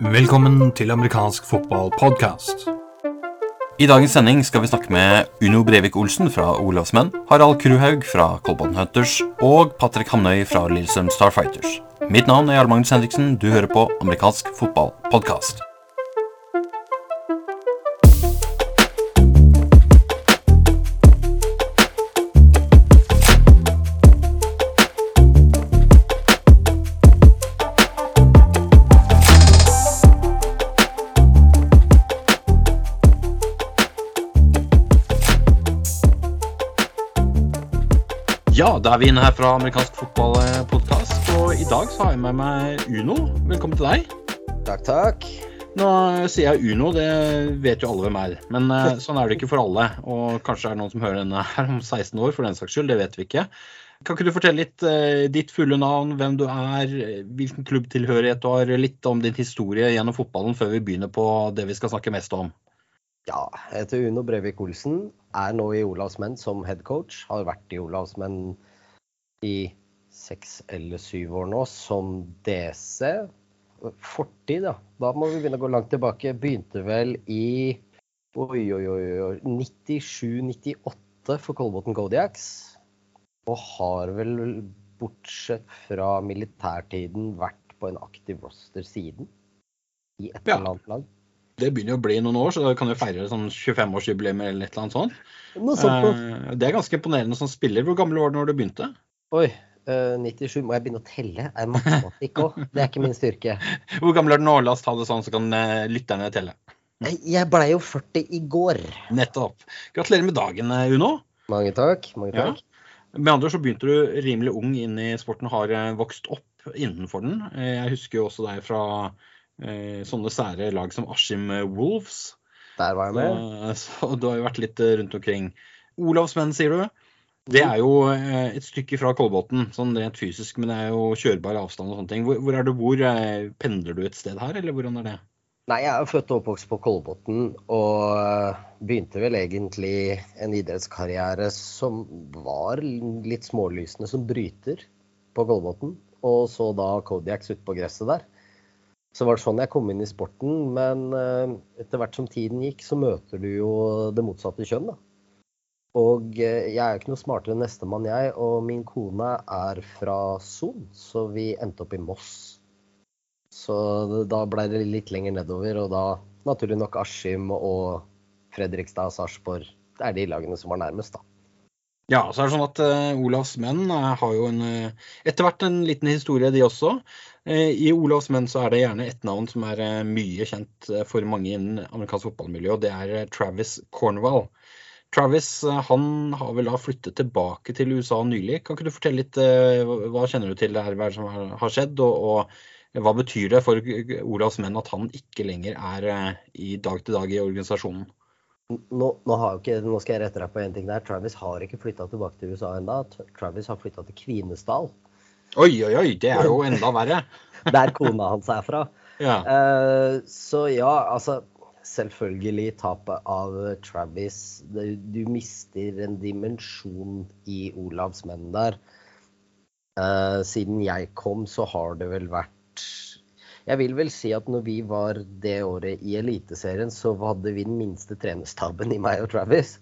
Velkommen til amerikansk fotballpodkast. I dagens sending skal vi snakke med Uno Brevik Olsen fra Olavsmenn, Harald Kruhaug fra Kolbotn Hunters og Patrick Hamnøy fra Lillestrøm Starfighters. Mitt navn er Jarl Magnus Henriksen. Du hører på amerikansk fotballpodkast. Ja, da er vi inne her fra amerikansk fotballpodkast, og i dag så har jeg med meg Uno. Velkommen til deg. Takk, takk. Nå sier jeg Uno, det vet jo alle hvem er. Men eh, sånn er det ikke for alle. Og kanskje er det noen som hører denne her om 16 år, for den saks skyld. Det vet vi ikke. Kan ikke du fortelle litt eh, ditt fulle navn, hvem du er, hvilken klubbtilhørighet du har, litt om din historie gjennom fotballen før vi begynner på det vi skal snakke mest om? Ja, jeg heter Uno Brevik Olsen. Er nå i Olavsmenn som headcoach. Har vært i Olavsmenn i seks eller syv år nå som DC. Fortid, ja. Da må vi begynne å gå langt tilbake. Begynte vel i oi, oi, oi, oi 97-98 for Kolbotn Kodiaks. Og har vel, bortsett fra militærtiden, vært på en aktiv roster siden. I et eller annet lag. Det begynner jo å bli noen år, så da kan du feire sånn 25-årsjubileum eller et eller annet sånt. Eh, Det er ganske imponerende som spiller. Hvor gammel var du når du begynte? Oi, eh, 97. Må jeg begynne å telle? Er matematikk òg? Det er ikke min styrke. Hvor gammel er du nå? La oss ta det sånn, så kan eh, lytterne telle. Jeg blei jo 40 i går. Nettopp. Gratulerer med dagen, eh, Uno. Mange takk. mange Ja. takk. Med andre ord så begynte du rimelig ung inn i sporten, har eh, vokst opp innenfor den. Eh, Jeg husker jo også deg fra eh, sånne sære lag som Askim Wolves. Der var jeg med. Så, Så du har jo vært litt eh, rundt omkring. Olavsmenn, sier du. Det er jo eh, et stykke fra Kolbotn, sånn rent fysisk, men det er jo kjørbar avstand og sånne ting. Hvor, hvor er du bor? Eh, Pendler du et sted her, eller hvordan er det? Nei, jeg er født og oppvokst på Kolbotn og eh, begynte vel egentlig en idrettskarriere som var litt smålysende som bryter på Kolbotn. Og så da Kodiaks ute på gresset der. Så var det sånn jeg kom inn i sporten. Men eh, etter hvert som tiden gikk, så møter du jo det motsatte kjønn, da. Og eh, jeg er jo ikke noe smartere enn nestemann, jeg. Og min kone er fra Son, så vi endte opp i Moss. Så da ble det litt lenger nedover, og da naturlig nok Askim og Fredrikstad, Sarpsborg. Det er de lagene som var nærmest, da. Ja, så er det sånn at uh, Olavs menn eh, har jo en, uh, etter hvert en liten historie, de også. I Olavs menn så er det gjerne et navn som er mye kjent for mange innen amerikansk fotballmiljø, og det er Travis Cornwall. Travis han har vel da flyttet tilbake til USA nylig. Kan ikke du fortelle litt, hva kjenner du til det her, hva som har, har skjedd, og, og hva betyr det for Olavs menn at han ikke lenger er i dag til dag i organisasjonen? Nå, nå, ikke, nå skal jeg rette deg på en ting der. Travis har ikke flytta tilbake til USA ennå. Travis har flytta til Kvinesdal, Oi, oi, oi, det er jo enda verre. der kona hans er fra. Ja. Uh, så ja, altså Selvfølgelig tapet av Travis. Du mister en dimensjon i Olavs menn der. Uh, siden jeg kom, så har det vel vært Jeg vil vel si at når vi var det året i Eliteserien, så hadde vi den minste trenerstaben i meg og Travis.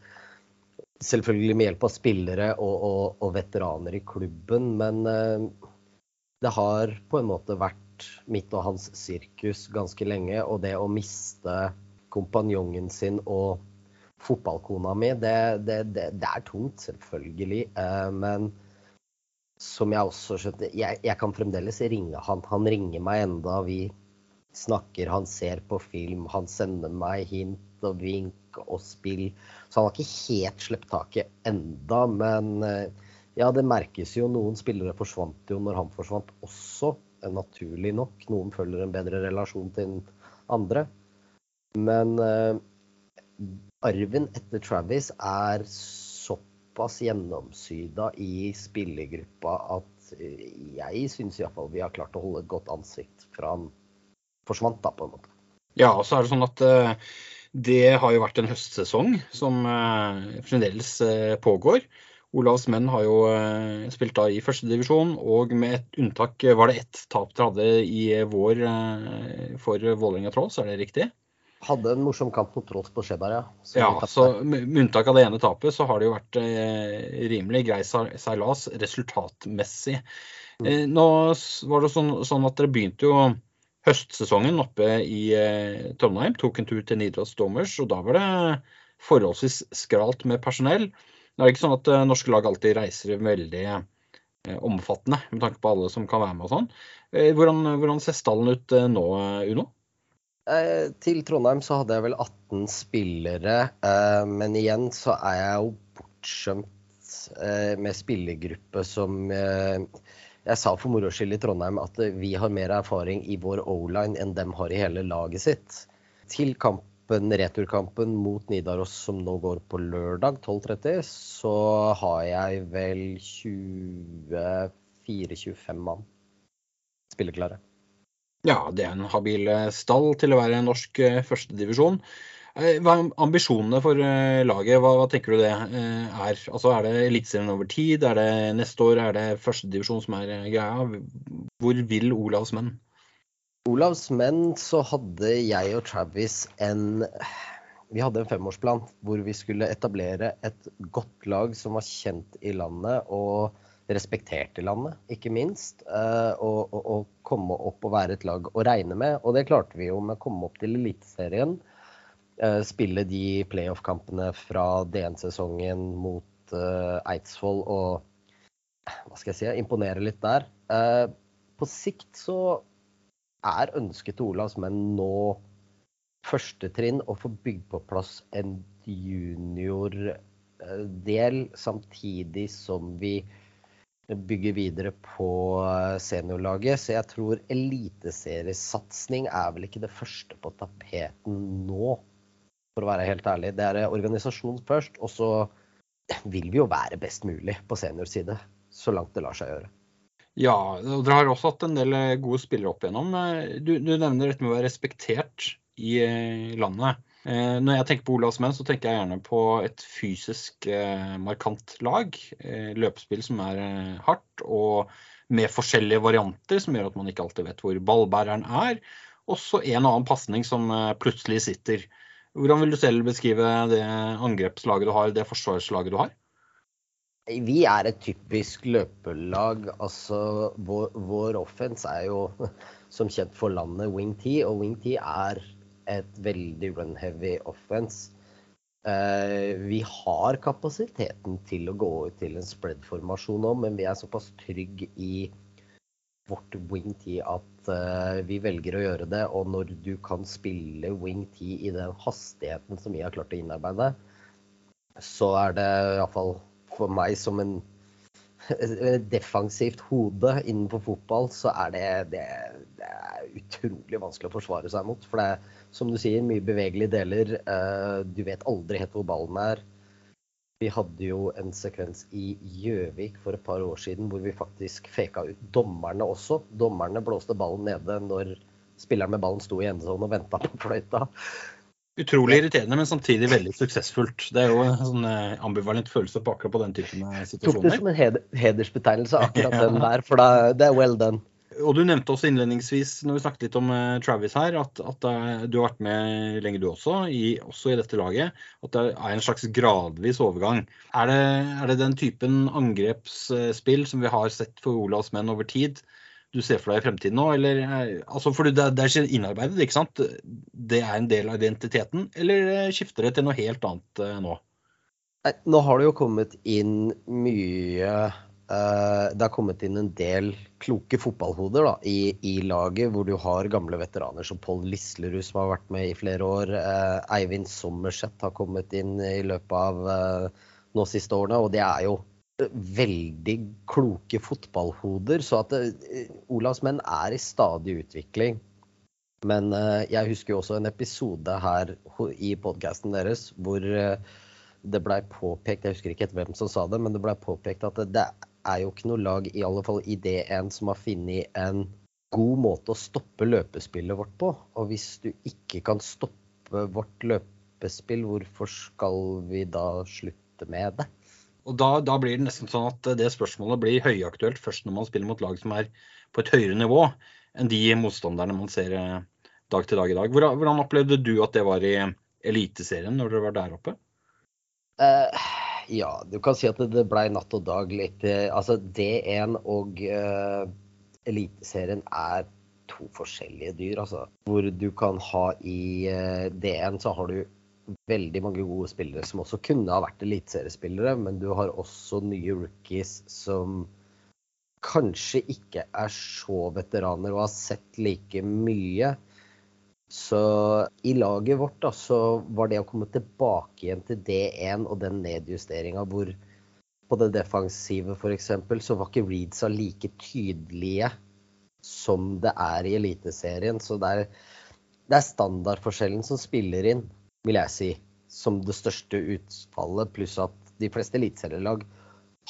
Selvfølgelig med hjelp av spillere og, og, og veteraner i klubben, men uh, det har på en måte vært mitt og hans sirkus ganske lenge. Og det å miste kompanjongen sin og fotballkona mi, det, det, det, det er tungt, selvfølgelig. Uh, men som jeg også skjønte jeg, jeg kan fremdeles ringe han. Han ringer meg enda, vi snakker, han ser på film, han sender meg hint og vink og spill. Så han har ikke helt sluppet taket enda, men eh, ja, det merkes jo. Noen spillere forsvant jo når han forsvant også, eh, naturlig nok. Noen følger en bedre relasjon til andre. Men uh, arven etter Travis er såpass gjennomsyda i spillergruppa at eh, jeg syns iallfall vi har klart å holde et godt ansikt fra han forsvant, da, på en måte. Ja, og så er det sånn at uh, det har jo vært en høstsesong som uh, fremdeles uh, pågår. Olavs menn har jo spilt da i førstedivisjon, og med et unntak var det ett tap dere hadde i vår for Vålerenga Trolls, er det riktig? Hadde en morsom kamp mot Trolls på Skjeberg, ja. Ja, så med unntak av det ene tapet, så har det jo vært eh, rimelig grei seilas resultatmessig. Mm. Eh, nå var det sånn, sånn, at dere begynte jo høstsesongen oppe i eh, Trondheim, tok en tur til Nidaros Dommers, og da var det forholdsvis skralt med personell. Det er ikke sånn at uh, norske lag alltid reiser veldig uh, omfattende med tanke på alle som kan være med og sånn. Uh, hvordan, hvordan, ser stallen ut nå, Uno? Til Trondheim så hadde jeg vel 18 spillere, men igjen så er jeg jo bortskjømt med spillergruppe som jeg sa for moro skyld i Trondheim at vi har mer erfaring i vår O-line enn dem har i hele laget sitt. Til kampen, returkampen mot Nidaros som nå går på lørdag 12.30, så har jeg vel 24-25 mann spilleklare. Ja, det er en habil eh, stall til å være norsk eh, førstedivisjon. Eh, hva er ambisjonene for laget? Hva, hva, tenker du det er? Altså, er det Eliteserien over tid? Er det neste år? Er det førstedivisjon som er greia? Hvor vil Olavs menn? Olavs menn så hadde jeg og Travis en Vi hadde en femårsplan hvor vi skulle etablere et godt lag som var kjent i landet og respektert i landet, ikke minst. Eh, og, og, og, komme opp og være et lag å regne med. Og det klarte vi jo med å komme opp til Eliteserien. Eh, spille de playoff-kampene fra DN-sesongen mot uh, Eidsvoll og hva skal jeg si, imponere litt der. På sikt så er ønsket til Olavs menn nå første trinn å få bygd på plass en juniordel, samtidig som vi bygger videre på seniorlaget. Så jeg tror eliteseriesatsing er vel ikke det første på tapeten nå, for å være helt ærlig. Det er organisasjon først, og så vil vi jo være best mulig på seniorside, så langt det lar seg gjøre. Ja, og dere har også hatt en del eh, gode spillere opp igjennom. Eh, du, du nevner dette med å være respektert i eh, landet. Når jeg tenker på Olavsmenn, så tenker jeg gjerne på et fysisk markant lag. Løpespill som er hardt, og med forskjellige varianter som gjør at man ikke alltid vet hvor ballbæreren er. Også en annen pasning som plutselig sitter. Hvordan vil du selv beskrive det angrepslaget du har, det forsvarslaget du har? Vi er et typisk løpelag. Altså, vår, vår offense er jo som kjent for landet wing-T, og wing-T er et veldig run-heavy offense. Uh, vi har kapasiteten til å gå ut til en spread-formasjon nå, men vi er såpass trygg i vårt wing-T at uh, vi velger å gjøre det. Og når du kan spille wing-T i den hastigheten som vi har klart å innarbeide, så er det iallfall for meg som en defensivt hode innenfor fotball, så er det, det, det er utrolig vanskelig å forsvare seg mot. For det er, som du sier, mye bevegelige deler. Eh, du vet aldri helt hvor ballen er. Vi hadde jo en sekvens i Gjøvik for et par år siden hvor vi faktisk feka ut dommerne også. Dommerne blåste ballen nede når spilleren med ballen sto i endesonen og venta på fløyta. Utrolig irriterende, men samtidig veldig suksessfullt. Det er jo en sånn eh, ambivalent følelse på akkurat på den typen situasjoner. Tok det som en heder, hedersbetegnelse, akkurat ja. den der, for det er well done. Og Du nevnte også innledningsvis når vi snakket litt om uh, Travis her, at, at du har vært med lenge du også, i, også i dette laget. At det er en slags gradvis overgang. Er det, er det den typen angrepsspill som vi har sett for Olavs menn over tid, du ser for deg i fremtiden nå? Eller, eh, altså for det, det er innarbeidet, ikke sant? Det er en del av identiteten, eller eh, skifter det til noe helt annet eh, nå? Nei, nå har det jo kommet inn mye Det har kommet inn en del kloke fotballhoder da, i, i, laget, hvor du har gamle veteraner som Pål Lislerud, som har vært med i flere år. Eivind Sommerseth har kommet inn i løpet av nå siste årene, og det er jo veldig kloke fotballhoder. Så at uh, Olavs menn er i stadig utvikling. Men uh, jeg husker jo også en episode her i podkasten deres hvor uh, det blei påpekt, jeg husker ikke hvem som sa det, men det blei påpekt at det, er jo ikke noe lag, i alle fall i D1, som har funnet en god måte å stoppe løpespillet vårt på. Og hvis du ikke kan stoppe vårt løpespill, hvorfor skal vi da slutte med det? Og da, da, blir det nesten sånn at det spørsmålet blir høyaktuelt først når man spiller mot lag som er på et høyere nivå enn de motstanderne man ser eh, dag til dag i dag. Hvordan opplevde du at det var i Eliteserien når dere var der oppe? Uh, ja, du kan si at det, det ble natt og dag litt. Altså D1 og uh, Eliteserien er to forskjellige dyr, altså. Hvor du kan ha i uh, D1 så har du veldig mange gode spillere som også kunne ha vært eliteseriespillere, men du har også nye rookies som kanskje ikke er så veteraner og har sett like mye. Så i laget vårt da, så var det å komme tilbake igjen til D1 og den nedjusteringa hvor på det defensive f.eks. så var ikke Reeds like tydelige som det er i Eliteserien. Så det er, det er standardforskjellen som spiller inn vil jeg si, som det største utfallet. Pluss at de fleste eliteserielag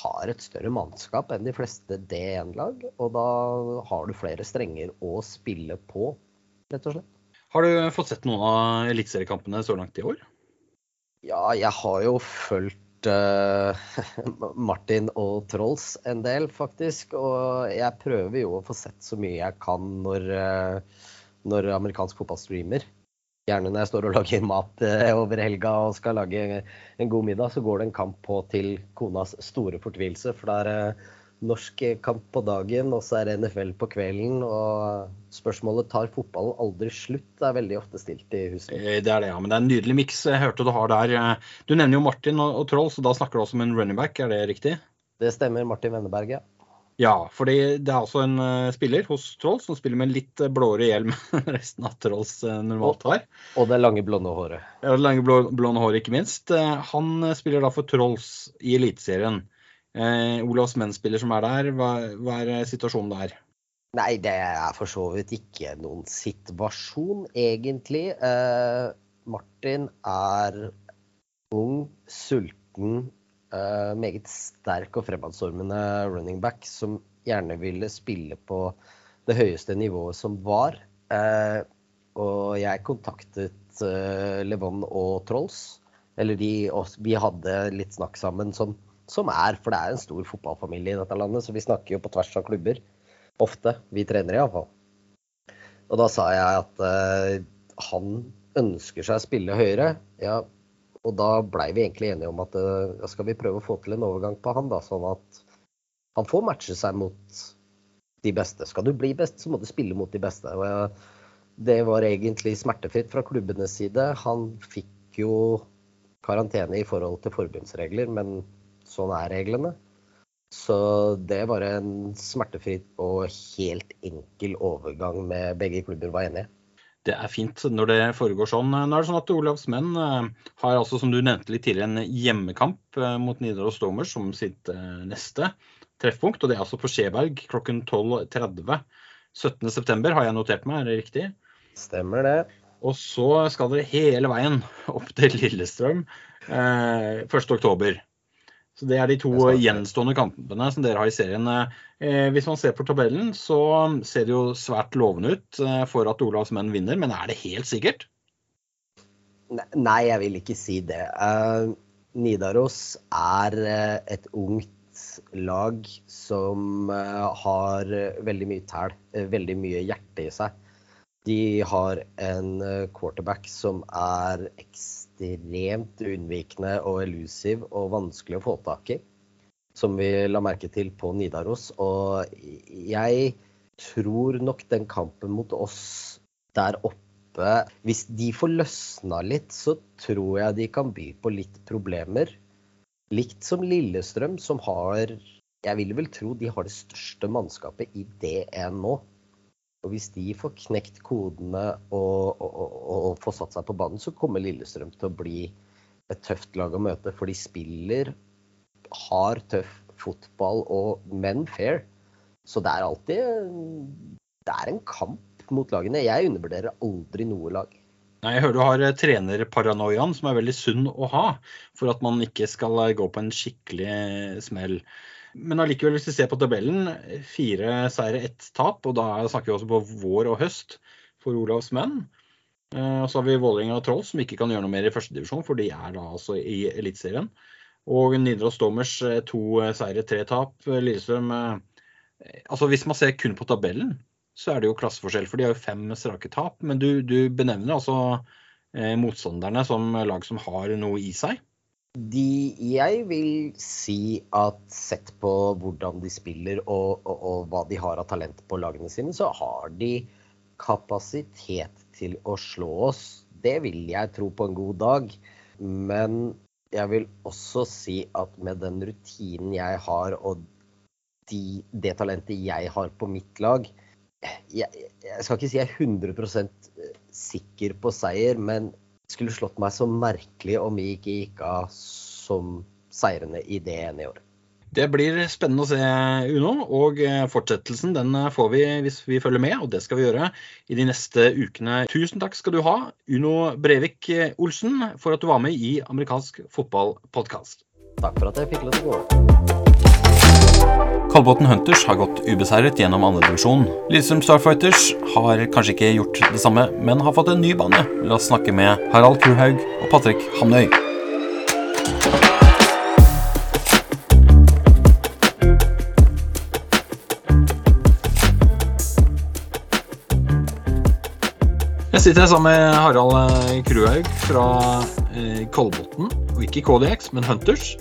har et større mannskap enn de fleste D1-lag. Og da har du flere strenger å spille på, rett og slett. Har du fått sett noen av eliteseriekampene så langt i år? Ja, jeg har jo fulgt uh, Martin og Trolls en del, faktisk. Og jeg prøver jo å få sett så mye jeg kan når, uh, når amerikansk fotball streamer. Gjerne når jeg står og lager mat eh, over helga og skal lage en god middag, så går det en kamp på til konas store fortvilelse. For det er eh, norsk kamp på dagen, og så er det NFL på kvelden. Og spørsmålet tar fotballen aldri slutt, det er veldig ofte stilt i huset. Eh, det er det, ja. Men det er en nydelig miks jeg hørte du har der. Du nevner jo Martin og, Troll, så da snakker du også om en running back, er det riktig? Det stemmer. Martin Wenneberg, ja. Ja, fordi det er altså en uh, spiller hos Trolls som spiller med litt uh, blåere hjelm enn resten av Trolls uh, normalt har. Og det lange, blonde håret. Ja, det lange, blå, blonde håret, ikke minst. han spiller da for Trolls i Eliteserien. Olavs menn-spiller som er der, hva, hva, er situasjonen der? Nei, det er for så vidt ikke noen situasjon, egentlig. Martin er ung, sulten, uh, meget sterk og fremadstormende running back som gjerne ville spille på det høyeste nivået som var. Uh, og jeg kontaktet uh, Levon og Trolls. Eller de, vi hadde litt snakk sammen som, som, er, for det er en stor fotballfamilie i dette landet, så vi snakker jo på tvers av klubber. Ofte. Vi trener iallfall. Og da sa jeg at han ønsker seg å spille høyere. Ja, og da blei vi egentlig enige om at uh, skal vi prøve å få til en overgang på han, da, sånn at han får matche seg mot de beste. Skal du bli best, så må du spille mot de beste. Og jeg, det var egentlig smertefritt fra klubbenes side. Han fikk jo karantene i forhold til forbundsregler, men sånn er reglene. Så det var en smertefri og helt enkel overgang med begge klubber var enige det er fint når det foregår sånn. Nå er det sånn at Olavs menn eh, har altså, som du nevnte litt tidligere, en hjemmekamp eh, mot Nidaros Stormers som sitt eh, neste treffpunkt. Og det er altså på Skjeberg klokken 12.30. 17.9 har jeg notert meg, er det riktig? Stemmer det. Og så skal dere hele veien opp til Lillestrøm eh, 1.10. Så Det er de to gjenstående kampene som dere har i serien. Eh, hvis man ser på tabellen, så ser det jo svært lovende ut eh, for at Olavs menn vinner, men er det helt sikkert? Nei, jeg vil ikke si det. Uh, Nidaros er et ungt lag som har veldig mye tæl, veldig mye hjerte i seg. De har en quarterback som er ekstremt unnvikende og elusiv og vanskelig å få tak i. Som vi la merke til på Nidaros. Og jeg tror nok den kampen mot oss der oppe Hvis de får løsna litt, så tror jeg de kan by på litt problemer. Likt som Lillestrøm, som har Jeg vil vel tro de har det største mannskapet i D1 nå. Og hvis de får knekt kodene og, og, og, og får satt seg på banen, så kommer Lillestrøm til å bli et tøft lag å møte. For de spiller hard, tøff fotball og men fair. Så det er alltid Det er en kamp mot lagene. Jeg undervurderer aldri noe lag. Nei, Jeg hører du har trenerparanoiaen, som er veldig sunn å ha for at man ikke skal gå på en skikkelig smell. Men allikevel, hvis vi ser på tabellen, fire seire, ett tap. Og da snakker vi også på vår og høst for Olavs menn. Eh, og så har vi Vålerenga og Troll, som ikke kan gjøre noe mer i førstedivisjon, for de er da altså i Eliteserien. Og Nidaros Stormers to seire, tre tap. Lillestrøm Altså Hvis man ser kun på tabellen, så er det jo klasseforskjell, for de har jo fem strake tap. Men du, du benevner altså eh, motstanderne som lag som har noe i seg? De, jeg vil si at sett på hvordan de spiller og, og, og, hva de har av talent på lagene sine, så har de kapasitet til å slå oss. Det vil jeg tro på en god dag. Men jeg vil også si at med den rutinen jeg har og de, det talentet jeg har på mitt lag, jeg, jeg, skal ikke si jeg er 100 eh, sikker på seier, men skulle slått meg så merkelig om vi ikke gikk av som seirende i det ene i år. Det blir spennende å se, Uno. Og eh, fortsettelsen den eh, får vi hvis vi følger med, og det skal vi gjøre i de neste ukene. Tusen takk skal du ha, Uno Brevik Olsen, for at du var med i amerikansk fotballpodkast. Takk for at jeg fikk lov til å gå. Kolbotn Hunters har gått ubeseiret gjennom andredivisjon. Lillestrøm Starfighters har kanskje ikke gjort det samme, men har fått en ny bane. La oss snakke med Harald Kruhaug og Patrick Hamnøy. Jeg sitter her sammen med Harald Kruhaug fra eh, Kolbotn, og ikke KDX, men Hunters.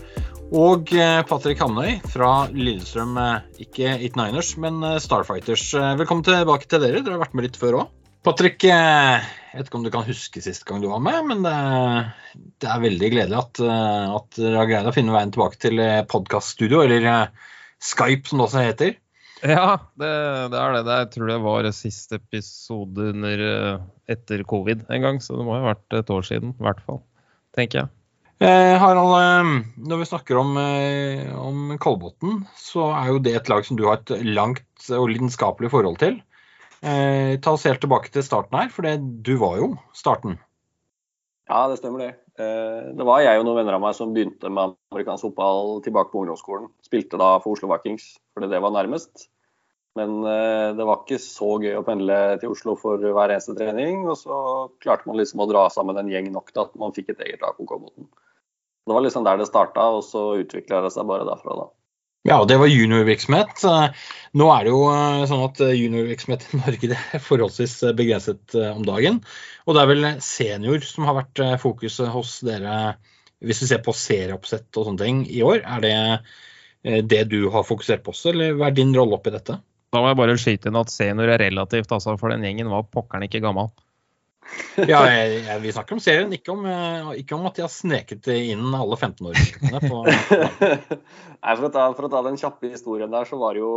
Og eh, Patrick Hamnøy fra Lillestrøm, eh, ikke It Niners, men eh, Starfighters. Velkommen tilbake til dere. Dere har vært med litt før òg. Patrick, jeg vet ikke om du kan huske sist gang du var med, men det, det er veldig gledelig at, at dere har greid å finne veien tilbake til podkaststudio, eller Skype som det også heter. Ja, det, det er det. Jeg tror det var siste episode under, etter covid en gang, så det må ha vært et år siden i hvert fall, tenker jeg. Eh, Harald, eh, når vi snakker om, eh, om Kolbotn, så er jo det et lag som du har et langt og lidenskapelig forhold til. Eh, ta oss helt tilbake til starten her, for det, du var jo starten. Ja, det stemmer det. Eh, det var jeg og noen venner av meg som begynte med amerikansk fotball tilbake på ungdomsskolen. Spilte da for Oslo Vikings, fordi det var nærmest. Men eh, det var ikke så gøy å pendle til Oslo for hver eneste trening. Og så klarte man liksom å dra sammen en gjeng nok til at man fikk et eget lag på Kolbotn. Det var liksom der det starta, og så utvikla det seg bare derfra, da. Ja, og det var juniorvirksomhet. Nå er det jo eh, sånn at eh, juniorvirksomhet i Norge det er forholdsvis eh, begrenset om dagen. Og det er vel senior som har vært fokuset hos dere, hvis vi ser på serieoppsett og sånne ting i år. Er det det du har fokusert på også, eller hva er din rolle oppi dette? Da må jeg bare skyte inn at senior er relativt, altså, for den gjengen var pokkeren ikke gammel ja, jeg, jeg, vi snakker om serien, ikke om, eh, ikke om at de har sneket inn alle 15-åringene. For for å ta den kjappe historien der, så var jo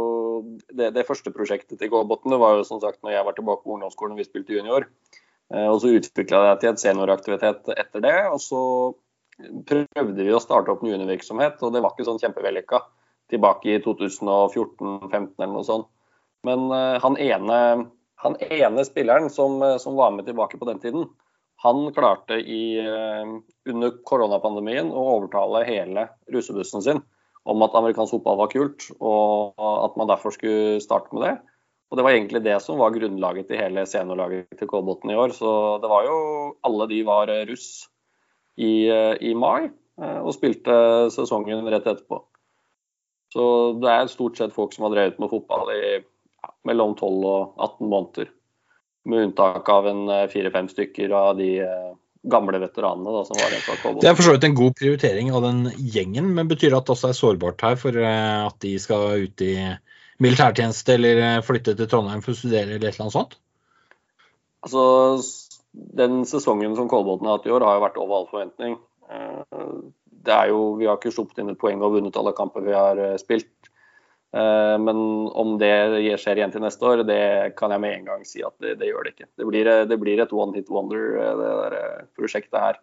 det, det første prosjektet til Gåbotn, det var jo som sagt når jeg var tilbake på ungdomsskolen og vi spilte junior. Eh, og så utvikla jeg til et senioraktivitet etter det. Og så prøvde vi å starte opp juniorvirksomhet, og det var ikke sånn kjempevellykka tilbake i 2014-2015 eller noe sånt. Men uh, han ene han ene spilleren som, eh, som, var med tilbake på den tiden, han klarte i, eh, under koronapandemien å overtale hele russebussen sin om at amerikansk fotball var kult, og at man derfor skulle starte med det. Og Det var egentlig det som var grunnlaget til hele seniorlaget til Kolbotn i år. Så det var jo Alle de var russ i, eh, i mai og spilte sesongen rett etterpå. Så det er stort sett folk som har drevet med fotball i mellom 12 og 18 måneder. Med unntak av en eh, fire-fem stykker av de eh, gamle veteranene. Da, som var igjen fra Det er for så vidt en god prioritering av den gjengen, men betyr at det også er sårbart her for eh, at de skal ut i militærtjeneste eller flytte til Trondheim for å studere eller et eller annet sånt? Altså, Den sesongen som Kolbotn har hatt i år, har jo vært over all forventning. Det er jo, Vi har ikke sluppet inn et poeng og vunnet alle kamper vi har spilt. Eh, men om det skjer igjen til neste år, det kan jeg med en gang si at det, det gjør det ikke. Det blir, det blir et one hit wonder, eh, det der eh, prosjektet her.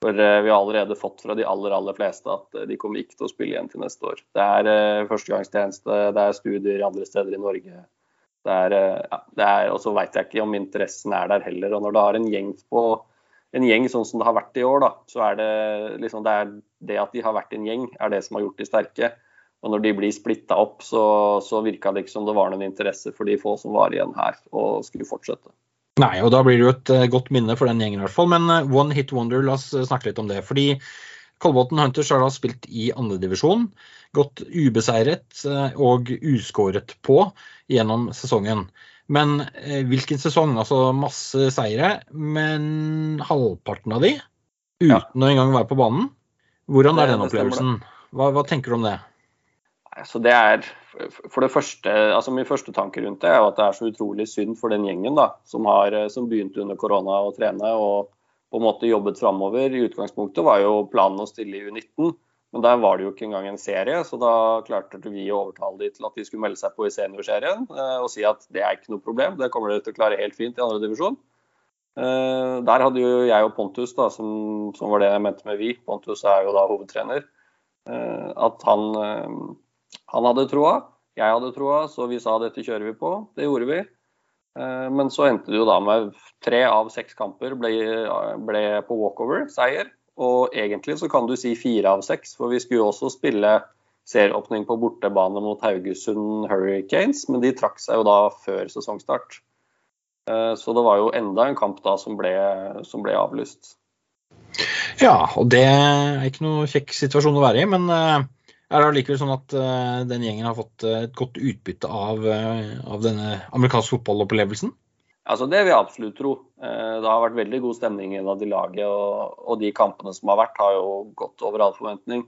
For vi har allerede fått fra de aller aller fleste at de kommer ikke til å spille igjen til neste år. Det er førstegangstjeneste, det er studier andre steder i Norge. Det er, ja, Og så veit jeg ikke om interessen er der heller. Og når du har en gjeng på en gjeng sånn som det har vært i år, da, så er det liksom det, er det at de har vært en gjeng, er det som har gjort de sterke. Og når de blir splitta opp, så, så virka det ikke som det var noen interesse for de få som var igjen her, og skulle fortsette. Nei, og da blir det jo et uh, godt minne for den gjengen i hvert fall. Men uh, one hit wonder, la oss uh, snakke litt om det. Fordi Kolbotn Hunters har da spilt i andredivisjon, gått ubeseiret eh, og uskåret på gjennom sesongen. Men eh, hvilken sesong? Altså masse seire, men halvparten av de uten Ja. å engang være på banen. Hvordan er den opplevelsen? Hva, hva tenker du om det? Så det er, for det første, altså Min første tanke rundt det er jo at det er så utrolig synd for den gjengen da, som, har, eh, som begynte under korona å trene og på en måte jobbet framover. I utgangspunktet var jo planen å stille i U19, men der var det jo ikke engang en serie. Så da klarte vi å overtale de til at de skulle melde seg på i seniorserien eh, og si at det er ikke noe problem, det kommer dere til å klare helt fint i andre divisjon. Eh, der hadde jo jeg og Pontus, da, som, som var det jeg mente med vi, Pontus er jo da hovedtrener, at han, han hadde troa. Jeg hadde troa, så vi sa dette kjører vi på. Det gjorde vi. Eh, Men så endte det jo da med tre av seks kamper ble, ble på walkover, seier. Og egentlig så kan du si fire av seks, for vi skulle jo også spille serieåpning på bortebane mot Haugesund Hurricanes, men de trakk seg jo da før sesongstart. Eh, Så det var jo enda en kamp da som ble, som ble avlyst. Ja, og det er ikke noe kjekk situasjon å være i, men eh, er det allikevel sånn at uh, den gjengen har fått eh, et godt utbytte av, eh, av denne amerikanske fotballopplevelsen? Altså Det vil jeg absolutt tro. Det har vært veldig god stemning innad i laget, og, og de kampene som har vært, har jo gått over all forventning.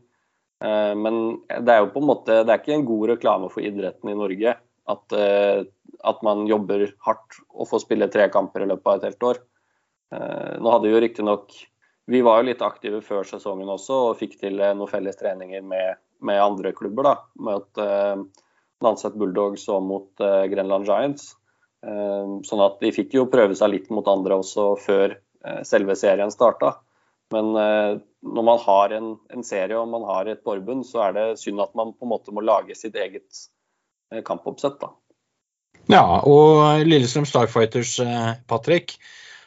Men det er jo på en måte, det er ikke en god reklame for idretten i Norge at, at man jobber hardt og får spille tre kamper i løpet av et helt år. Nå hadde vi jo riktignok Vi var jo litt aktive før sesongen også og fikk til noen felles treninger med, med andre klubber. da, Mot eh, Nanset Bulldogs og mot eh, Grenland Giants. Eh, Sånn at de fikk jo prøve seg litt mot andre også før eh, selve serien starta. Men eh, når man har en, en serie og man har et forbund, så er det synd at man på en måte må lage sitt eget eh, kampoppsett. da. Ja, og Lillestrøm Starfighters, Patrick,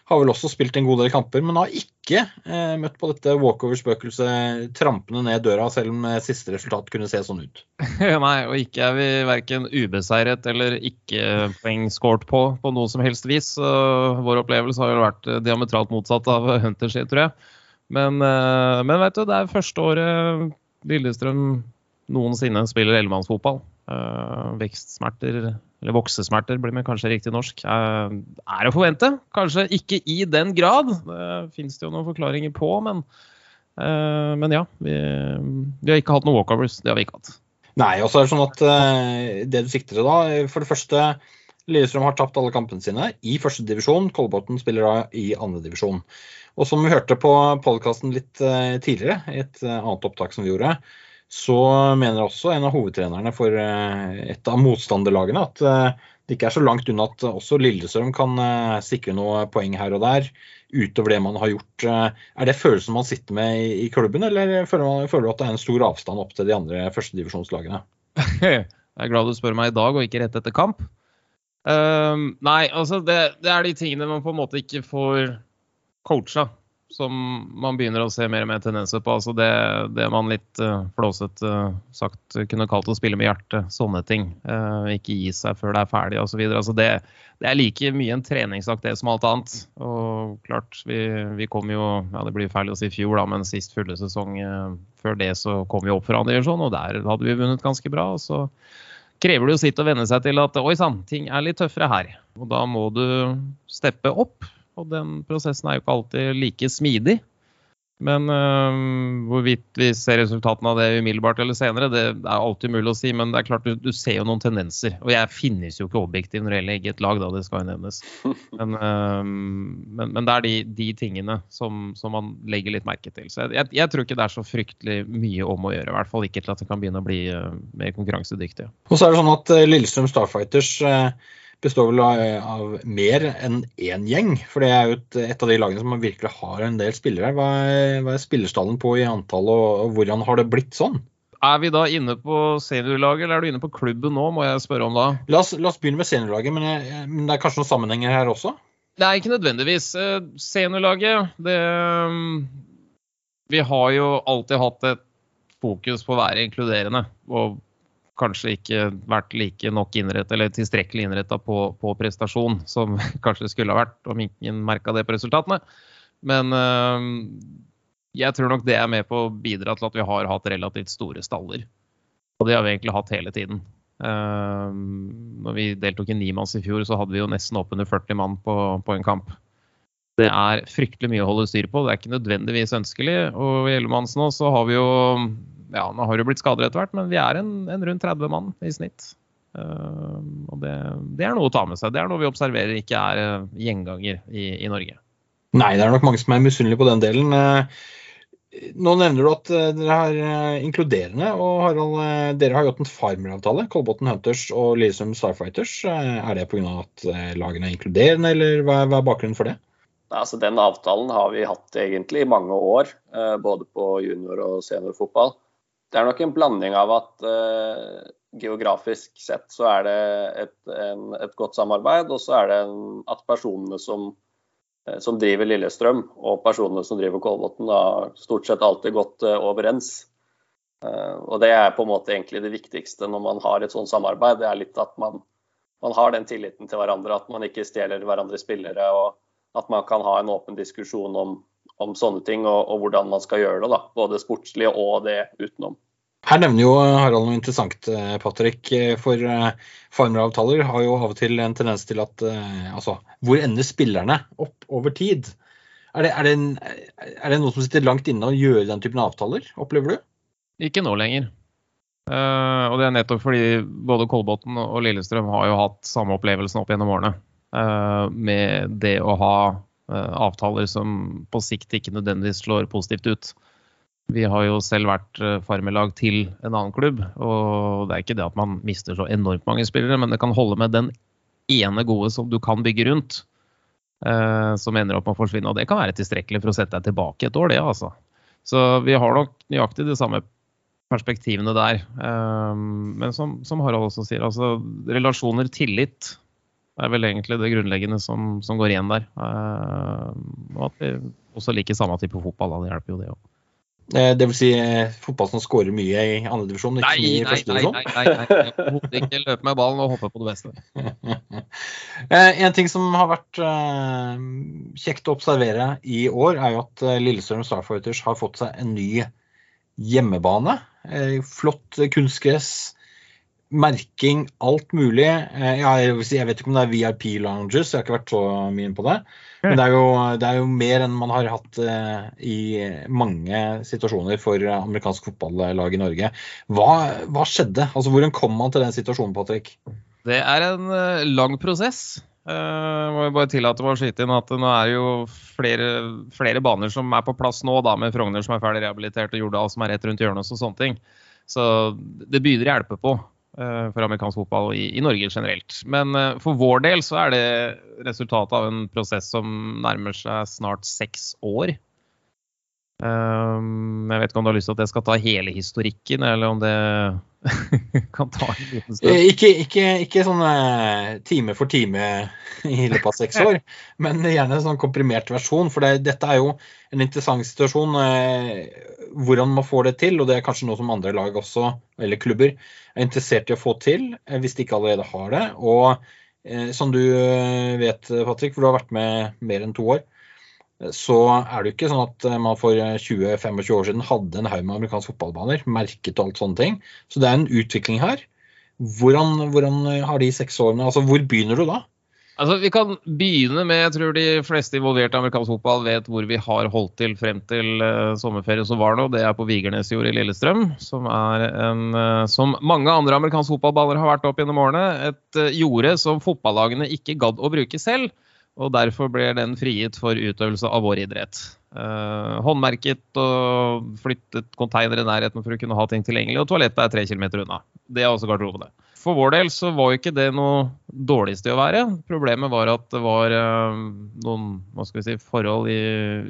har vel også spilt en god del kamper, men har ikke eh, møtt på dette walkover-spøkelset trampende ned døra, selv om eh, siste resultat kunne se sånn ut. Nei, og ikke er vi verken ubeseiret eller ikke poeng scoret på på noe som helst vis. Vår opplevelse har jo vært eh, diametralt motsatt av Hunters, tror jeg. Men, eh, men vet du, det er første året Lillestrøm noensinne spiller ellemannsfotball. Uh, Vekstsmerter, eller voksesmerter blir med kanskje riktig norsk, eh, er å forvente. Kanskje ikke i den grad. Det fins det jo noen forklaringer på, men, eh, men ja. Vi, vi har ikke hatt noen walkovers. Det har vi ikke hatt. Nei, og så er det sånn at eh, det du sikter til da, for det første Lillestrøm har tapt alle kampene sine i første divisjon. Kolbotn spiller da i andre divisjon. Og som vi hørte på podkasten litt tidligere, i et annet opptak som vi gjorde, så mener også en av hovedtrenerne for eh, et av motstanderlagene at eh, det ikke er så langt unna at også Lillestrøm kan eh, sikre noe poeng her og der utover det man har gjort. Er det følelsen man sitter med i, klubben, eller føler, du at det er en stor avstand opp til de andre førstedivisjonslagene? Jeg er glad du spør meg i dag og ikke rett etter kamp. Um, nei, altså det, det er de tingene man på en måte ikke får coacha, som man begynner å se mer og mer tendenser på. Altså det, det man litt uh, flåsete sagt kunne kalt å spille med hjertet. Sånne ting. Uh, ikke gi seg før det er ferdig osv. Altså det, det er like mye en treningsakt det som alt annet. Og klart, vi, vi kom jo ja Det blir feil å si fjor, da, men sist fulle sesong eh, før det så kom vi opp fra andre divisjon, og der hadde vi vunnet ganske bra. og så krever det jo sitt å venne seg til at oi sann, ting er litt tøffere her. Og da må du steppe opp. Og den prosessen er jo ikke alltid like smidig. Men øh, hvorvidt vi ser resultatene av det umiddelbart eller senere, det er alltid mulig å si. Men det er klart du, du ser jo noen tendenser. Og jeg finnes jo ikke objektiv når det gjelder eget lag, da, det skal jo nevnes. Men, øh, men, men det er de, de tingene som, som, man legger litt merke til. Så jeg, jeg, jeg, tror ikke det er så fryktelig mye om å gjøre. I hvert fall ikke til at det kan begynne å bli øh, mer konkurransedyktige. Og så er det sånn at eh, Lillestrøm Starfighters eh, består vel av, av mer enn én gjeng. For det er jo et, et, av de lagene som virkelig har en del spillere. Hva er, hva er spillerstallen på i antall, og, og, hvordan har det blitt sånn? Er vi da inne på seniorlaget, eller er du inne på klubben nå, må jeg spørre om da? La oss, la oss begynne med seniorlaget, men, jeg, men, det er kanskje noen sammenhenger her også? Det er ikke nødvendigvis. Seniorlaget, det Vi har jo alltid hatt et fokus på å være inkluderende. og kanskje ikke vært like nok innrettet, eller tilstrekkelig innretta på, på, prestasjon som kanskje skulle ha vært, om ingen merka det på resultatene. Men øh, jeg tror nok det er med på å bidra til at vi har hatt relativt store staller. Og det har vi egentlig hatt hele tiden. Uh, når vi deltok i nimanns i fjor, så hadde vi jo nesten oppunder 40 mann på, på, en kamp. Det er fryktelig mye å holde styr på. Det er ikke nødvendigvis ønskelig. Og i Ellemanns nå så har vi jo Ja, nå har det blitt skader etter hvert, men vi er en, en rundt 30 mann i snitt. Uh, og det, det, er noe å ta med seg. Det er noe vi observerer ikke er uh, gjenganger i, i Norge. Nei, det er nok mange som er misunnelige på den delen. Uh, nå nevner du at eh, dere er inkluderende. og Harald, Dere har gjort en farmeravtale, Kolbotn Hunters og Lillestrøm Starfighters. Er det pga. at lagene er inkluderende, eller hva er, bakgrunnen for det? Altså, den avtalen har vi hatt egentlig i mange år, både på junior- og seniorfotball. Det er nok en blanding av at uh, geografisk sett så er det et, en, et godt samarbeid, og så er det en, at personene som Eh, som driver Lillestrøm, og personene som driver Kolbotn, har stort sett alltid gått uh, overens. Uh, og Det er på en måte egentlig det viktigste når man har et sånt samarbeid. Det er litt at man, man har den tilliten til hverandre, at man ikke stjeler hverandres spillere. og At man kan ha en åpen diskusjon om, om sånne ting og, og, hvordan man skal gjøre det. da, Både sportslig og det utenom. Her nevner jo Harald noe interessant, eh, Patrick. For eh, farmeravtaler har jo av og til en tendens til at eh, altså, hvor ender spillerne opp over tid? Er det, er, det en, er det, noe som sitter langt inne å gjøre den typen avtaler, opplever du? Ikke nå lenger. Uh, og det er nettopp fordi både Kolbotn og Lillestrøm har jo hatt samme opplevelsen opp gjennom årene. Uh, med det å ha uh, avtaler som på sikt ikke nødvendigvis slår positivt ut. Vi har jo selv vært farmelag til en annen klubb. Og det er ikke det at man mister så enormt mange spillere, men det kan holde med den ene gode som du kan bygge rundt, eh, som ender opp med å forsvinne. Og det kan være tilstrekkelig for å sette deg tilbake et år, det altså. Så vi har nok nøyaktig de samme perspektivene der. Eh, men som, som, Harald også sier, altså relasjoner, tillit, er vel egentlig det grunnleggende som, som går igjen der. Eh, og at vi også liker samme type fotball. Det hjelper jo det òg. Eh, det vil si eh, fotball som skårer mye i andredivisjon, ikke nei, i førstedivisjon? Nei, nei, nei, nei. ikke løpe med ballen og hoppe på det beste. Eh, en ting som har vært kjekt å observere i år, er jo at Lillestrøm Starfighters har fått seg en ny hjemmebane. Flott kunstgress, merking, alt mulig. Jeg, vet ikke om det er VIP lounges, jeg har ikke vært så mye inn på det. Men det er, jo, det er jo mer enn man har hatt uh, i mange situasjoner for amerikansk fotballag i Norge. Hva, hva, skjedde? Altså, Hvordan kom man til den situasjonen, Patrick? Det er en lang prosess. Uh, må jeg bare tillate meg å skyte inn at nå er jo flere, flere, baner som er på plass nå, da, med Frogner som er ferdig rehabilitert og Jordal som er rett rundt hjørnet og sånne ting. Så det begynner å hjelpe på. Eh, for amerikansk fotball i, i, Norge generelt. Men uh, for vår del så er det resultatet av en prosess som nærmer seg snart seks år. Um, jeg vet ikke om du har lyst til at jeg skal ta hele historikken, eller om det kan ta en liten stund? Ikke, ikke, ikke sånn time for time i løpet av seks år, men gjerne en sånn komprimert versjon. For det, dette er jo en interessant situasjon. Hvordan man får det til, og det er kanskje noe som andre lag også, eller klubber, er interessert i å få til, eh, hvis de ikke allerede har det. Og eh, som du eh, vet, Patrick, for du har vært med mer enn to år, så er det jo ikke sånn at man for 20-25 år siden hadde en haug med amerikanske fotballbaner, merket og alt sånne ting. Så det er en utvikling her. Hvordan, hvordan har de seks årene Altså, hvor begynner du da? Altså, Vi kan begynne med Jeg tror de fleste involverte i amerikansk fotball vet hvor vi har holdt til frem til uh, sommerferien som var nå. Det er på Vigernesjord i Lillestrøm, som er en uh, Som mange andre amerikanske fotballballer har vært opp gjennom årene. Et uh, jorde som fotballagene ikke gadd å bruke selv. Og derfor ble den frigitt for utøvelse av vår idrett. Eh, håndmerket og flyttet konteiner i nærheten for å kunne ha ting tilgjengelig. Og toalettet er tre kilometer unna. Det er også garderobene for vår del så var jo ikke det noe dårlig sted å være. Problemet var at det var eh, noen hva skal vi si, forhold i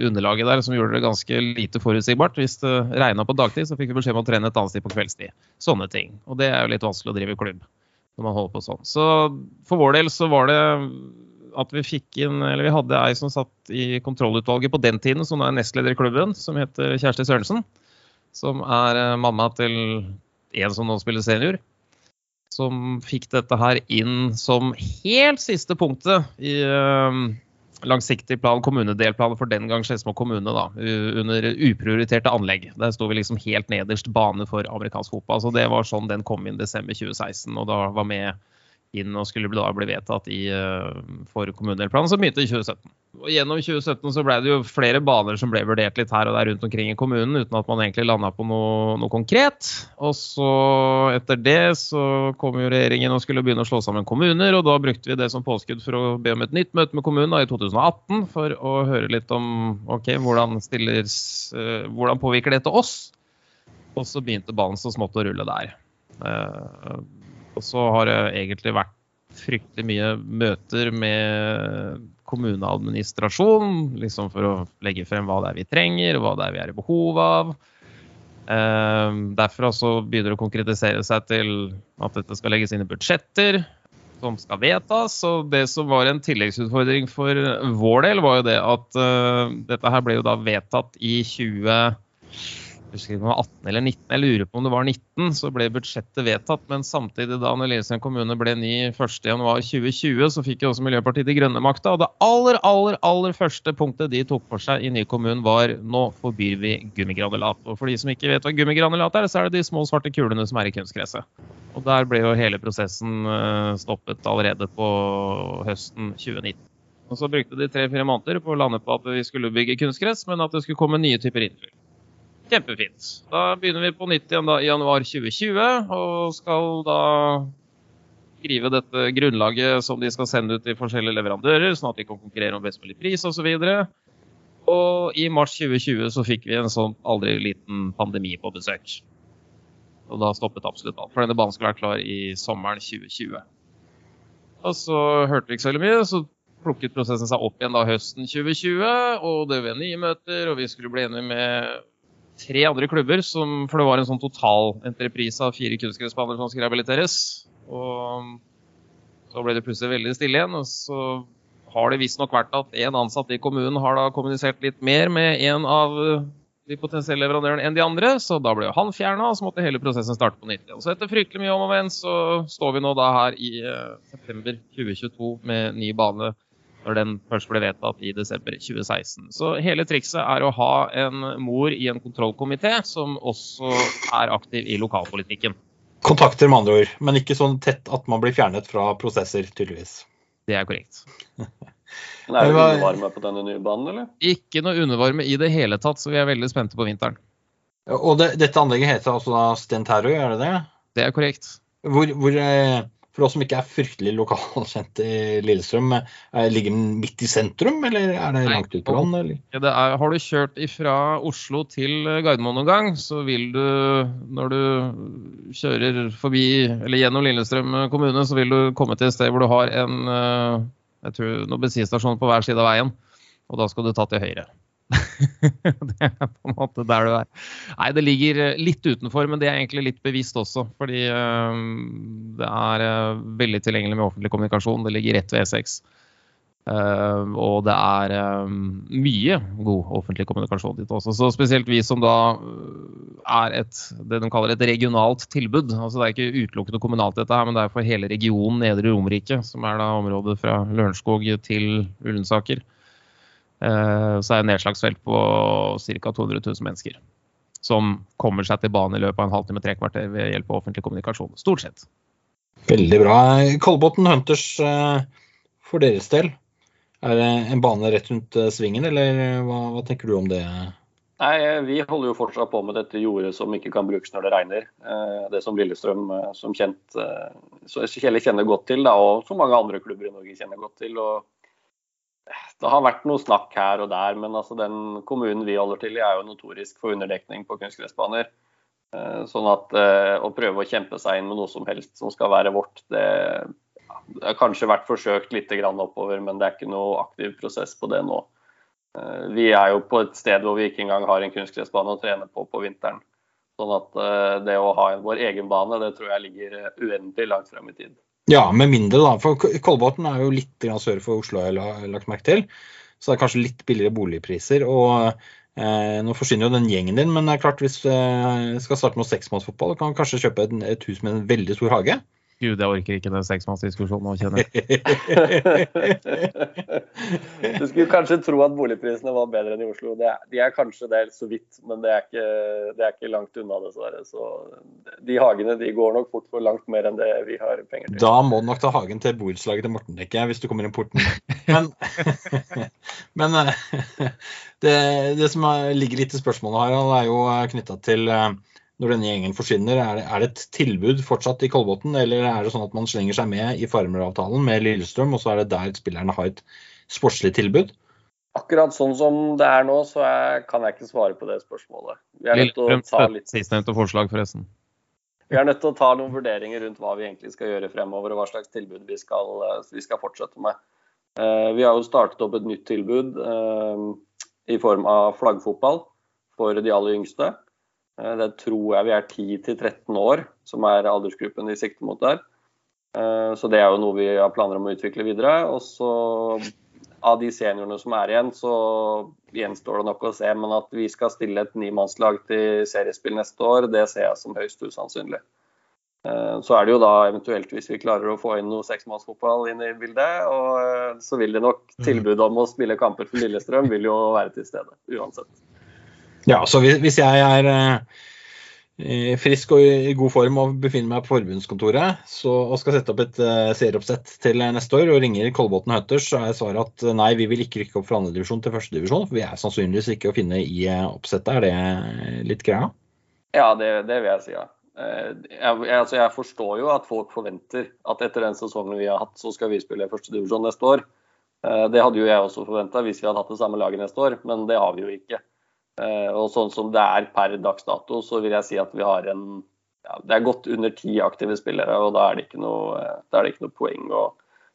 underlaget der som gjorde det ganske lite forutsigbart. Hvis det regna på dagtid, så fikk vi beskjed om å trene et annet sted på kveldstid. Sånne ting. Og det er jo litt vanskelig å drive klubb når man holder på sånn. Så for vår del så var det at vi fikk inn Eller vi hadde ei som satt i kontrollutvalget på den tiden, som er nestleder i klubben, som heter Kjersti Sørensen. Som er uh, mamma til en som nå spiller senior som fikk dette her inn som helt siste punktet i, langsiktig plan, kommunedelplan for den gang Skedsmo kommune, da, under uprioriterte anlegg. Der sto vi liksom helt nederst, bane for amerikansk fotball. Så det var sånn den kom inn desember 2016, og da var med inn og skulle da bli vedtatt i, eh, for kommunedelplanen, som begynte i 2017. Og Gjennom 2017 så ble det jo flere baner som ble vurdert litt her og der rundt omkring i kommunen, uten at man egentlig landa på noe, noe, konkret. Og så etter det så kom jo regjeringen og skulle begynne å slå sammen kommuner, og da brukte vi det som påskudd for å be om et nytt møte med kommunen da, i 2018 for å høre litt om ok, hvordan, stiller, uh, hvordan påvirker dette oss. Og så begynte ballen så smått å rulle der. Og så har det egentlig vært fryktelig mye møter med kommuneadministrasjon, liksom for å legge frem hva det er vi trenger, hva det er vi er i behov av. Eh, derfra så begynner det å konkretisere seg til at dette skal legges inn i budsjetter som skal vedtas. Og det som var en tilleggsutfordring for vår del, var jo det at uh, dette her ble jo da vedtatt i 20 husker ikke om det var 18 eller 19, jeg lurer på om det var 19, så ble budsjettet vedtatt. Men samtidig, da Lillestrøm kommune ble ny 1.1.2020, så fikk jo også Miljøpartiet De Grønne makta. Og det aller, aller, aller første punktet de tok for seg i ny kommune, var nå forbyr vi gummigranulat. Og for de som ikke vet hva gummigranulat er, så er det de små svarte kulene som er i kunstgresset. Og der ble jo hele prosessen eh, stoppet allerede på høsten 2019. Og så brukte de tre-fire måneder på å lande på at vi skulle bygge kunstgress, men at det skulle komme nye typer innfyll. Kjempefint. Da begynner vi på nytt igjen da, i januar 2020 og skal da skrive dette grunnlaget som de skal sende ut til forskjellige leverandører, sånn at de kan konkurrere om best mulig pris osv. Og, så og i mars 2020 så fikk vi en sånn aldri liten pandemi på besøk. Og da stoppet absolutt alt. For denne banen skulle være klar i sommeren 2020. Og så hørte vi ikke så veldig mye, så plukket prosessen seg opp igjen da høsten 2020. Og det ble nye møter, og vi skulle bli enige med tre andre klubber, som, for det var en sånn totalentreprise av fire kunstgressbaner som skulle rehabiliteres. Og så ble det plutselig veldig stille igjen. og så har det visstnok vært at en ansatt i kommunen har da kommunisert litt mer med en av de potensielle leverandørene enn de andre, så da ble han fjerna, og så måtte hele prosessen starte på nytt igjen. Så etter fryktelig mye om og men, så står vi nå da her i uh, september 2022 med ny bane når den først ble vedtatt i desember 2016. Så hele trikset er å ha en mor i en kontrollkomité som også er aktiv i lokalpolitikken. Kontakter med andre ord, men ikke sånn tett at man blir fjernet fra prosesser, tydeligvis. Det er korrekt. Men Er det undervarme på denne nye banen, eller? Ikke noe undervarme i det hele tatt, så vi er veldig spente på vinteren. Og det, dette anlegget heter altså da Stentero, er det det? Det er korrekt. Hvor, hvor, eh, for oss som ikke er fryktelig lokalkjent i Lillestrøm, eh, ligger den midt i sentrum, eller er det langt ut på land? Ja, har du kjørt fra Oslo til Gardermoen noen gang, så vil du, når du kjører forbi, eller gjennom Lillestrøm kommune, så vil du komme til et sted hvor du har en eh, jeg tror, noen bensinstasjoner på hver side av veien. Og da skal du ta til høyre. det er på en måte der du er. Nei, det ligger eh, litt utenfor, men det er egentlig litt bevisst også. Fordi uh, det er uh, veldig tilgjengelig med offentlig kommunikasjon. Det ligger rett ved E6. Uh, og det er mye god offentlig kommunikasjon dit også. Så spesielt vi som da er et det de kaller et regionalt tilbud. Altså Det er ikke utelukkende kommunalt, dette her, men det er for hele regionen Nedre Romerike, som er da området fra Lørenskog til Ullensaker. Eh, så er det nedslagsfelt på ca. 200 000 mennesker. Som kommer seg til banen i løpet av en halvtime, tre kvarter ved hjelp av offentlig kommunikasjon. Stort sett. Veldig bra. Kolbotn Hunters, eh, for deres del, er det en bane rett rundt eh, svingen, eller hva, hva, tenker du om det? Nei, Vi holder jo fortsatt på med dette jordet som ikke kan brukes når det regner. Det som Lillestrøm som kjent kjenner godt til, da, og som mange andre klubber i Norge kjenner godt til. og det har vært noe snakk her og der, men altså den kommunen vi holder til i, er jo notorisk for underdekning på kunstgressbaner. Eh, sånn at eh, å prøve å kjempe seg inn med noe som helst som skal være vårt, det, det har kanskje vært forsøkt litt oppover, men det er ikke noe aktiv prosess på det nå. Eh, vi er jo på et sted hvor vi ikke engang har en kunstgressbane å trene på på vinteren. Sånn at det å ha vår egen bane, det tror jeg ligger uendelig langt frem i tid. Ja, med mindre, da. For Kolbotn er jo litt sør for Oslo, jeg har lagt merke til. Så det er kanskje litt billigere boligpriser. Og eh, nå forsvinner jo den gjengen din, men det er klart hvis du eh, skal starte med seksmannsfotball, kan du kanskje kjøpe et, et, hus med en veldig stor hage. Gud, jeg orker ikke den seksmannsdiskusjonen nå, kjenner jeg. Du skulle kanskje tro at boligprisene var bedre enn i Oslo. Det er, de er kanskje det så vidt, men det er, ikke, det er ikke langt unna, dessverre. Så de hagene de går nok fort for langt mer enn det vi har penger til. Da må du nok ta hagen til borettslaget til Morten, tenker jeg, hvis du kommer inn porten. Men, men eh, det, det som er, ligger litt i spørsmålet her, er jo knytta til eh, når denne gjengen forsvinner. Er det, er det et tilbud fortsatt i Kolbotn, eller er det sånn at man slenger seg med i farmeravtalen med Lillestrøm, og så er det der spillerne har et sportslig tilbud? Akkurat sånn som det er nå, så jeg, kan jeg ikke svare på det spørsmålet. Vi er nødt til å Lillestrøm ta litt sistnevnte forslag, forresten. Vi er nødt til å ta noen vurderinger rundt hva vi egentlig skal gjøre fremover, og hva slags tilbud vi skal, eh, vi skal fortsette med. Eh, Vi har jo startet opp et nytt tilbud eh, i form av flaggfotball for de aller yngste. Eh, Det tror jeg vi er 10-13 år, som er aldersgruppen de sikter mot der. Eh, Så det er jo noe vi har planer om å utvikle videre. Og så av de seniorene som er igjen, så gjenstår det nok å se. Men at vi skal stille et nimannslag til seriespill neste år, det ser jeg som høyst usannsynlig. Eh, Så er det jo da eventuelt hvis vi klarer å få inn noe seksmannsfotball inn i bildet, og så vil det nok tilbudet om å spille kamper for Lillestrøm vil jo være til stede uansett. Ja, så hvis, jeg er eh, frisk og i god form og befinner meg på forbundskontoret så, og skal sette opp et eh, serieoppsett til neste år og ringer Kolbotn Hunters, så er svaret at eh, nei, vi vil ikke rykke opp fra andredivisjon til førstedivisjon. For vi er sannsynligvis ikke å finne i eh, oppsettet. Er det litt greia? Ja, det, det vil jeg si, ja. Eh, Jeg, altså jeg forstår jo at folk forventer at etter den sesongen vi har hatt, så skal vi spille førstedivisjon neste år. Eh, Det hadde jo jeg også forventa hvis vi hadde hatt det samme laget neste år, men det har vi jo ikke. Eh, Og sånn som det er per dags dato, så vil jeg si at vi har en ja, Det er godt under ti aktive spillere, og da er det ikke noe, det ikke noe poeng å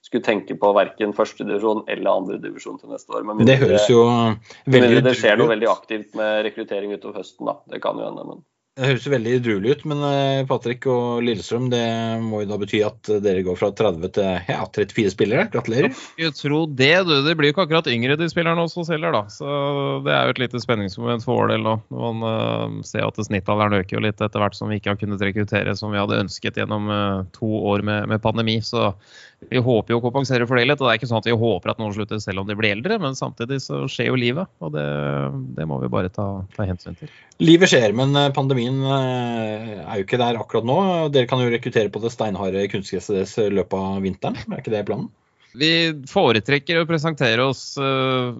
skulle tenke på verken førstedivisjon eller andredivisjon til neste år. Men Det høres jo veldig mindre det skjer noe veldig aktivt med rekruttering utover høsten, da. Det kan jo hende, men Det høres jo veldig edruelig ut, men eh, Patrick og Lillestrøm, det må jo da bety at dere går fra 30 til ja, 34 spillere. Gratulerer. Jeg tror det, du. Det blir jo ikke akkurat yngre de spillerne også selger, da. Så det er jo et lite spenningsmoment for vår del nå. Man uh, ser at snittalderen øker jo litt etter hvert som vi ikke har kunnet rekruttere som vi hadde ønsket gjennom uh, to år med, med pandemi. Så vi håper jo å kompensere for det litt. Og det er ikke sånn at vi håper at noen slutter selv om de blir eldre, men samtidig så skjer jo livet. Og det, det må vi bare ta, ta hensyn til. Livet skjer, men eh, pandemien eh, er jo ikke der akkurat nå. Dere kan jo rekruttere på det steinharde kunstgresset deres i løpet av vinteren. Er ikke det planen? Vi foretrekker å presentere oss eh,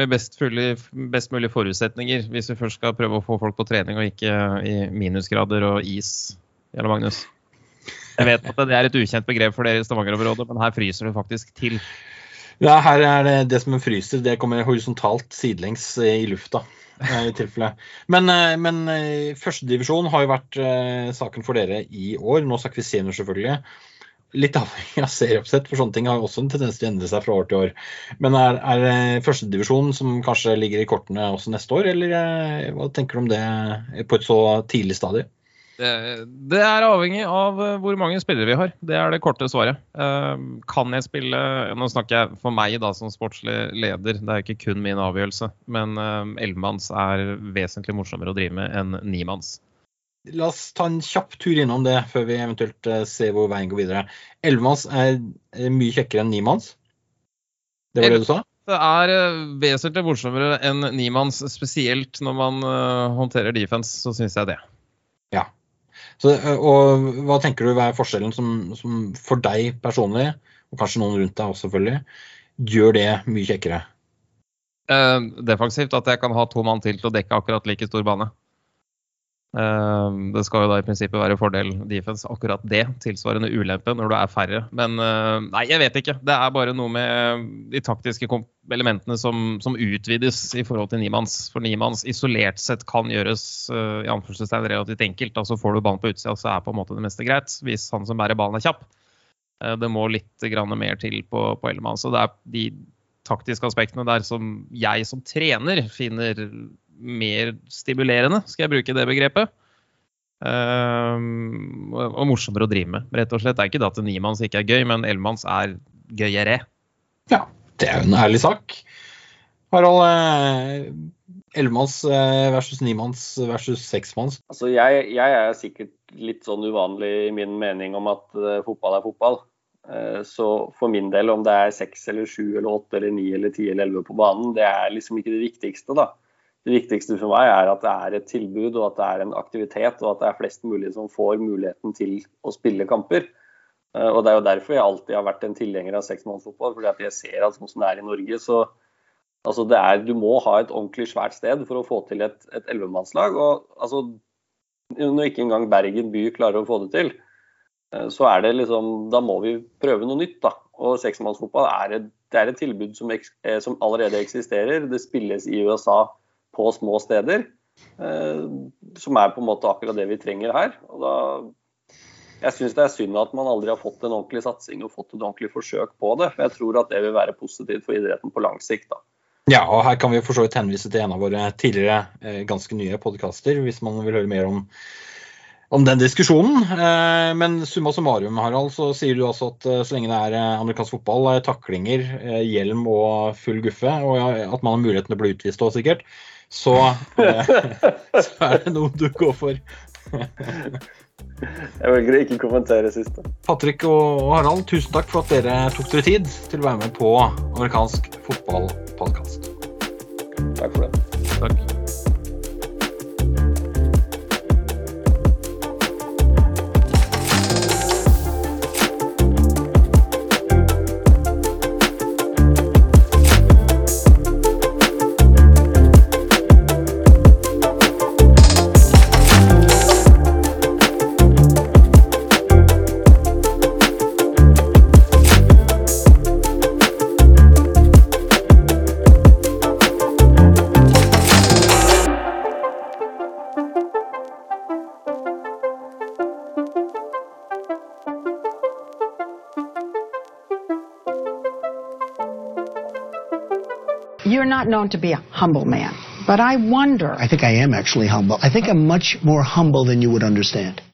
med best, fulle, best mulig forutsetninger hvis vi først skal prøve å få folk på trening og ikke i minusgrader og is. Jelle Magnus. Jeg vet at det er et ukjent begrep for dere i Stavanger-området, men her fryser det faktisk til. Ja, her er det det som fryser. Det kommer horisontalt sidelengs eh, i lufta. eh, i tilfelle. Men, eh, men førstedivisjon har jo vært saken for dere i år. Nå snakker vi senior, selvfølgelig. Litt avhengig av serieoppsett, for sånne ting har også en tendens til å endre seg fra år til år. Men er, er førstedivisjon som kanskje ligger i kortene også neste år, eller hva tenker du om det på et så tidlig stadie? Det, er avhengig av eh, hvor mange spillere vi har. Det er det korte svaret. Eh, kan jeg spille Nå snakker jeg for meg da som sportslig leder, det er ikke kun min avgjørelse. Men ellevemanns er vesentlig morsommere å drive med enn nimanns. La oss ta en kjapp tur innom det før vi eventuelt eh, ser hvor veien går videre. Ellevemanns er mye kjekkere enn nimanns. Det var det du sa? Det er eh, vesentlig morsommere enn nimanns, spesielt når man eh, håndterer defense, så syns jeg det. Så, eh, og hva tenker du hva er forskjellen som, som for deg personlig, og kanskje noen rundt deg også selvfølgelig, gjør det mye kjekkere? Eh, defensivt at jeg kan ha to mann til til å dekke akkurat like stor bane. Eh, det skal jo da i prinsippet være fordel defense, akkurat det. Tilsvarende ulempe når du er færre. Men eh, nei, jeg vet ikke. Det er bare noe med de taktiske elementene som, som utvides i forhold til nimanns. For nimanns isolert sett kan gjøres eh, i anførselstegn relativt enkelt. Altså får du ballen på utsida, så er på en måte det meste greit. Hvis han som bærer ballen er kjapp. Eh, det må litt mer til på, på Ellemann. Så det er de taktiske aspektene der som jeg som trener finner mer stimulerende, skal jeg bruke det begrepet. Ehm, og, morsommere å drive med, rett og slett. Det er ikke det at nimanns ikke er gøy, men ellemanns er gøyere. Ja, det er jo en ærlig sak. Harald, ellemanns Ellevemanns eh, versus nimanns versus seksmanns? Altså, jeg, jeg, er sikkert litt sånn uvanlig i min mening om at uh, fotball er fotball. Så for min del, om det er seks eller sju eller åtte eller ni eller ti eller elleve på banen, det er liksom ikke det viktigste, da. Det viktigste for meg er at det er et tilbud og at det er en aktivitet, og at det er flest mulig som får muligheten til å spille kamper. Uh, og Det er jo derfor jeg alltid har vært en tilhenger av seksmannsfotball. fordi jeg ser at sånn som det er i Norge, så Altså er, du må ha et ordentlig svært sted for å få til et ellevemannslag. Altså, når ikke engang Bergen by klarer å få det til, eh, så er det liksom Da må vi prøve noe nytt, da. Og seksmannsfotball er er et tilbud som, eh, som, allerede eksisterer. Det spilles i USA på små steder. Eh, som er på en måte akkurat det vi trenger her. Og da jeg syns det er synd at man aldri har fått en ordentlig satsing og fått et ordentlig forsøk på det. For jeg tror at det vil være positivt for idretten på lang sikt. da. Ja, og her kan vi for så vidt henvise til en av våre tidligere eh, ganske nye podkaster, hvis man vil høre mer om, om den diskusjonen. Eh, men summa summarum, Harald, så sier du altså at så lenge det er amerikansk fotball, taklinger, hjelm og full guffe, og at man har muligheten til å bli utvist òg, sikkert, så, så er det noe du går for. Jeg velger å ikke kommentere siste. Patrick og Harald, tusen takk for at dere tok dere tid til å være med på amerikansk fotballpodkast. Takk for det. Takk. Known to be a humble man, but I wonder. I think I am actually humble. I think I'm much more humble than you would understand.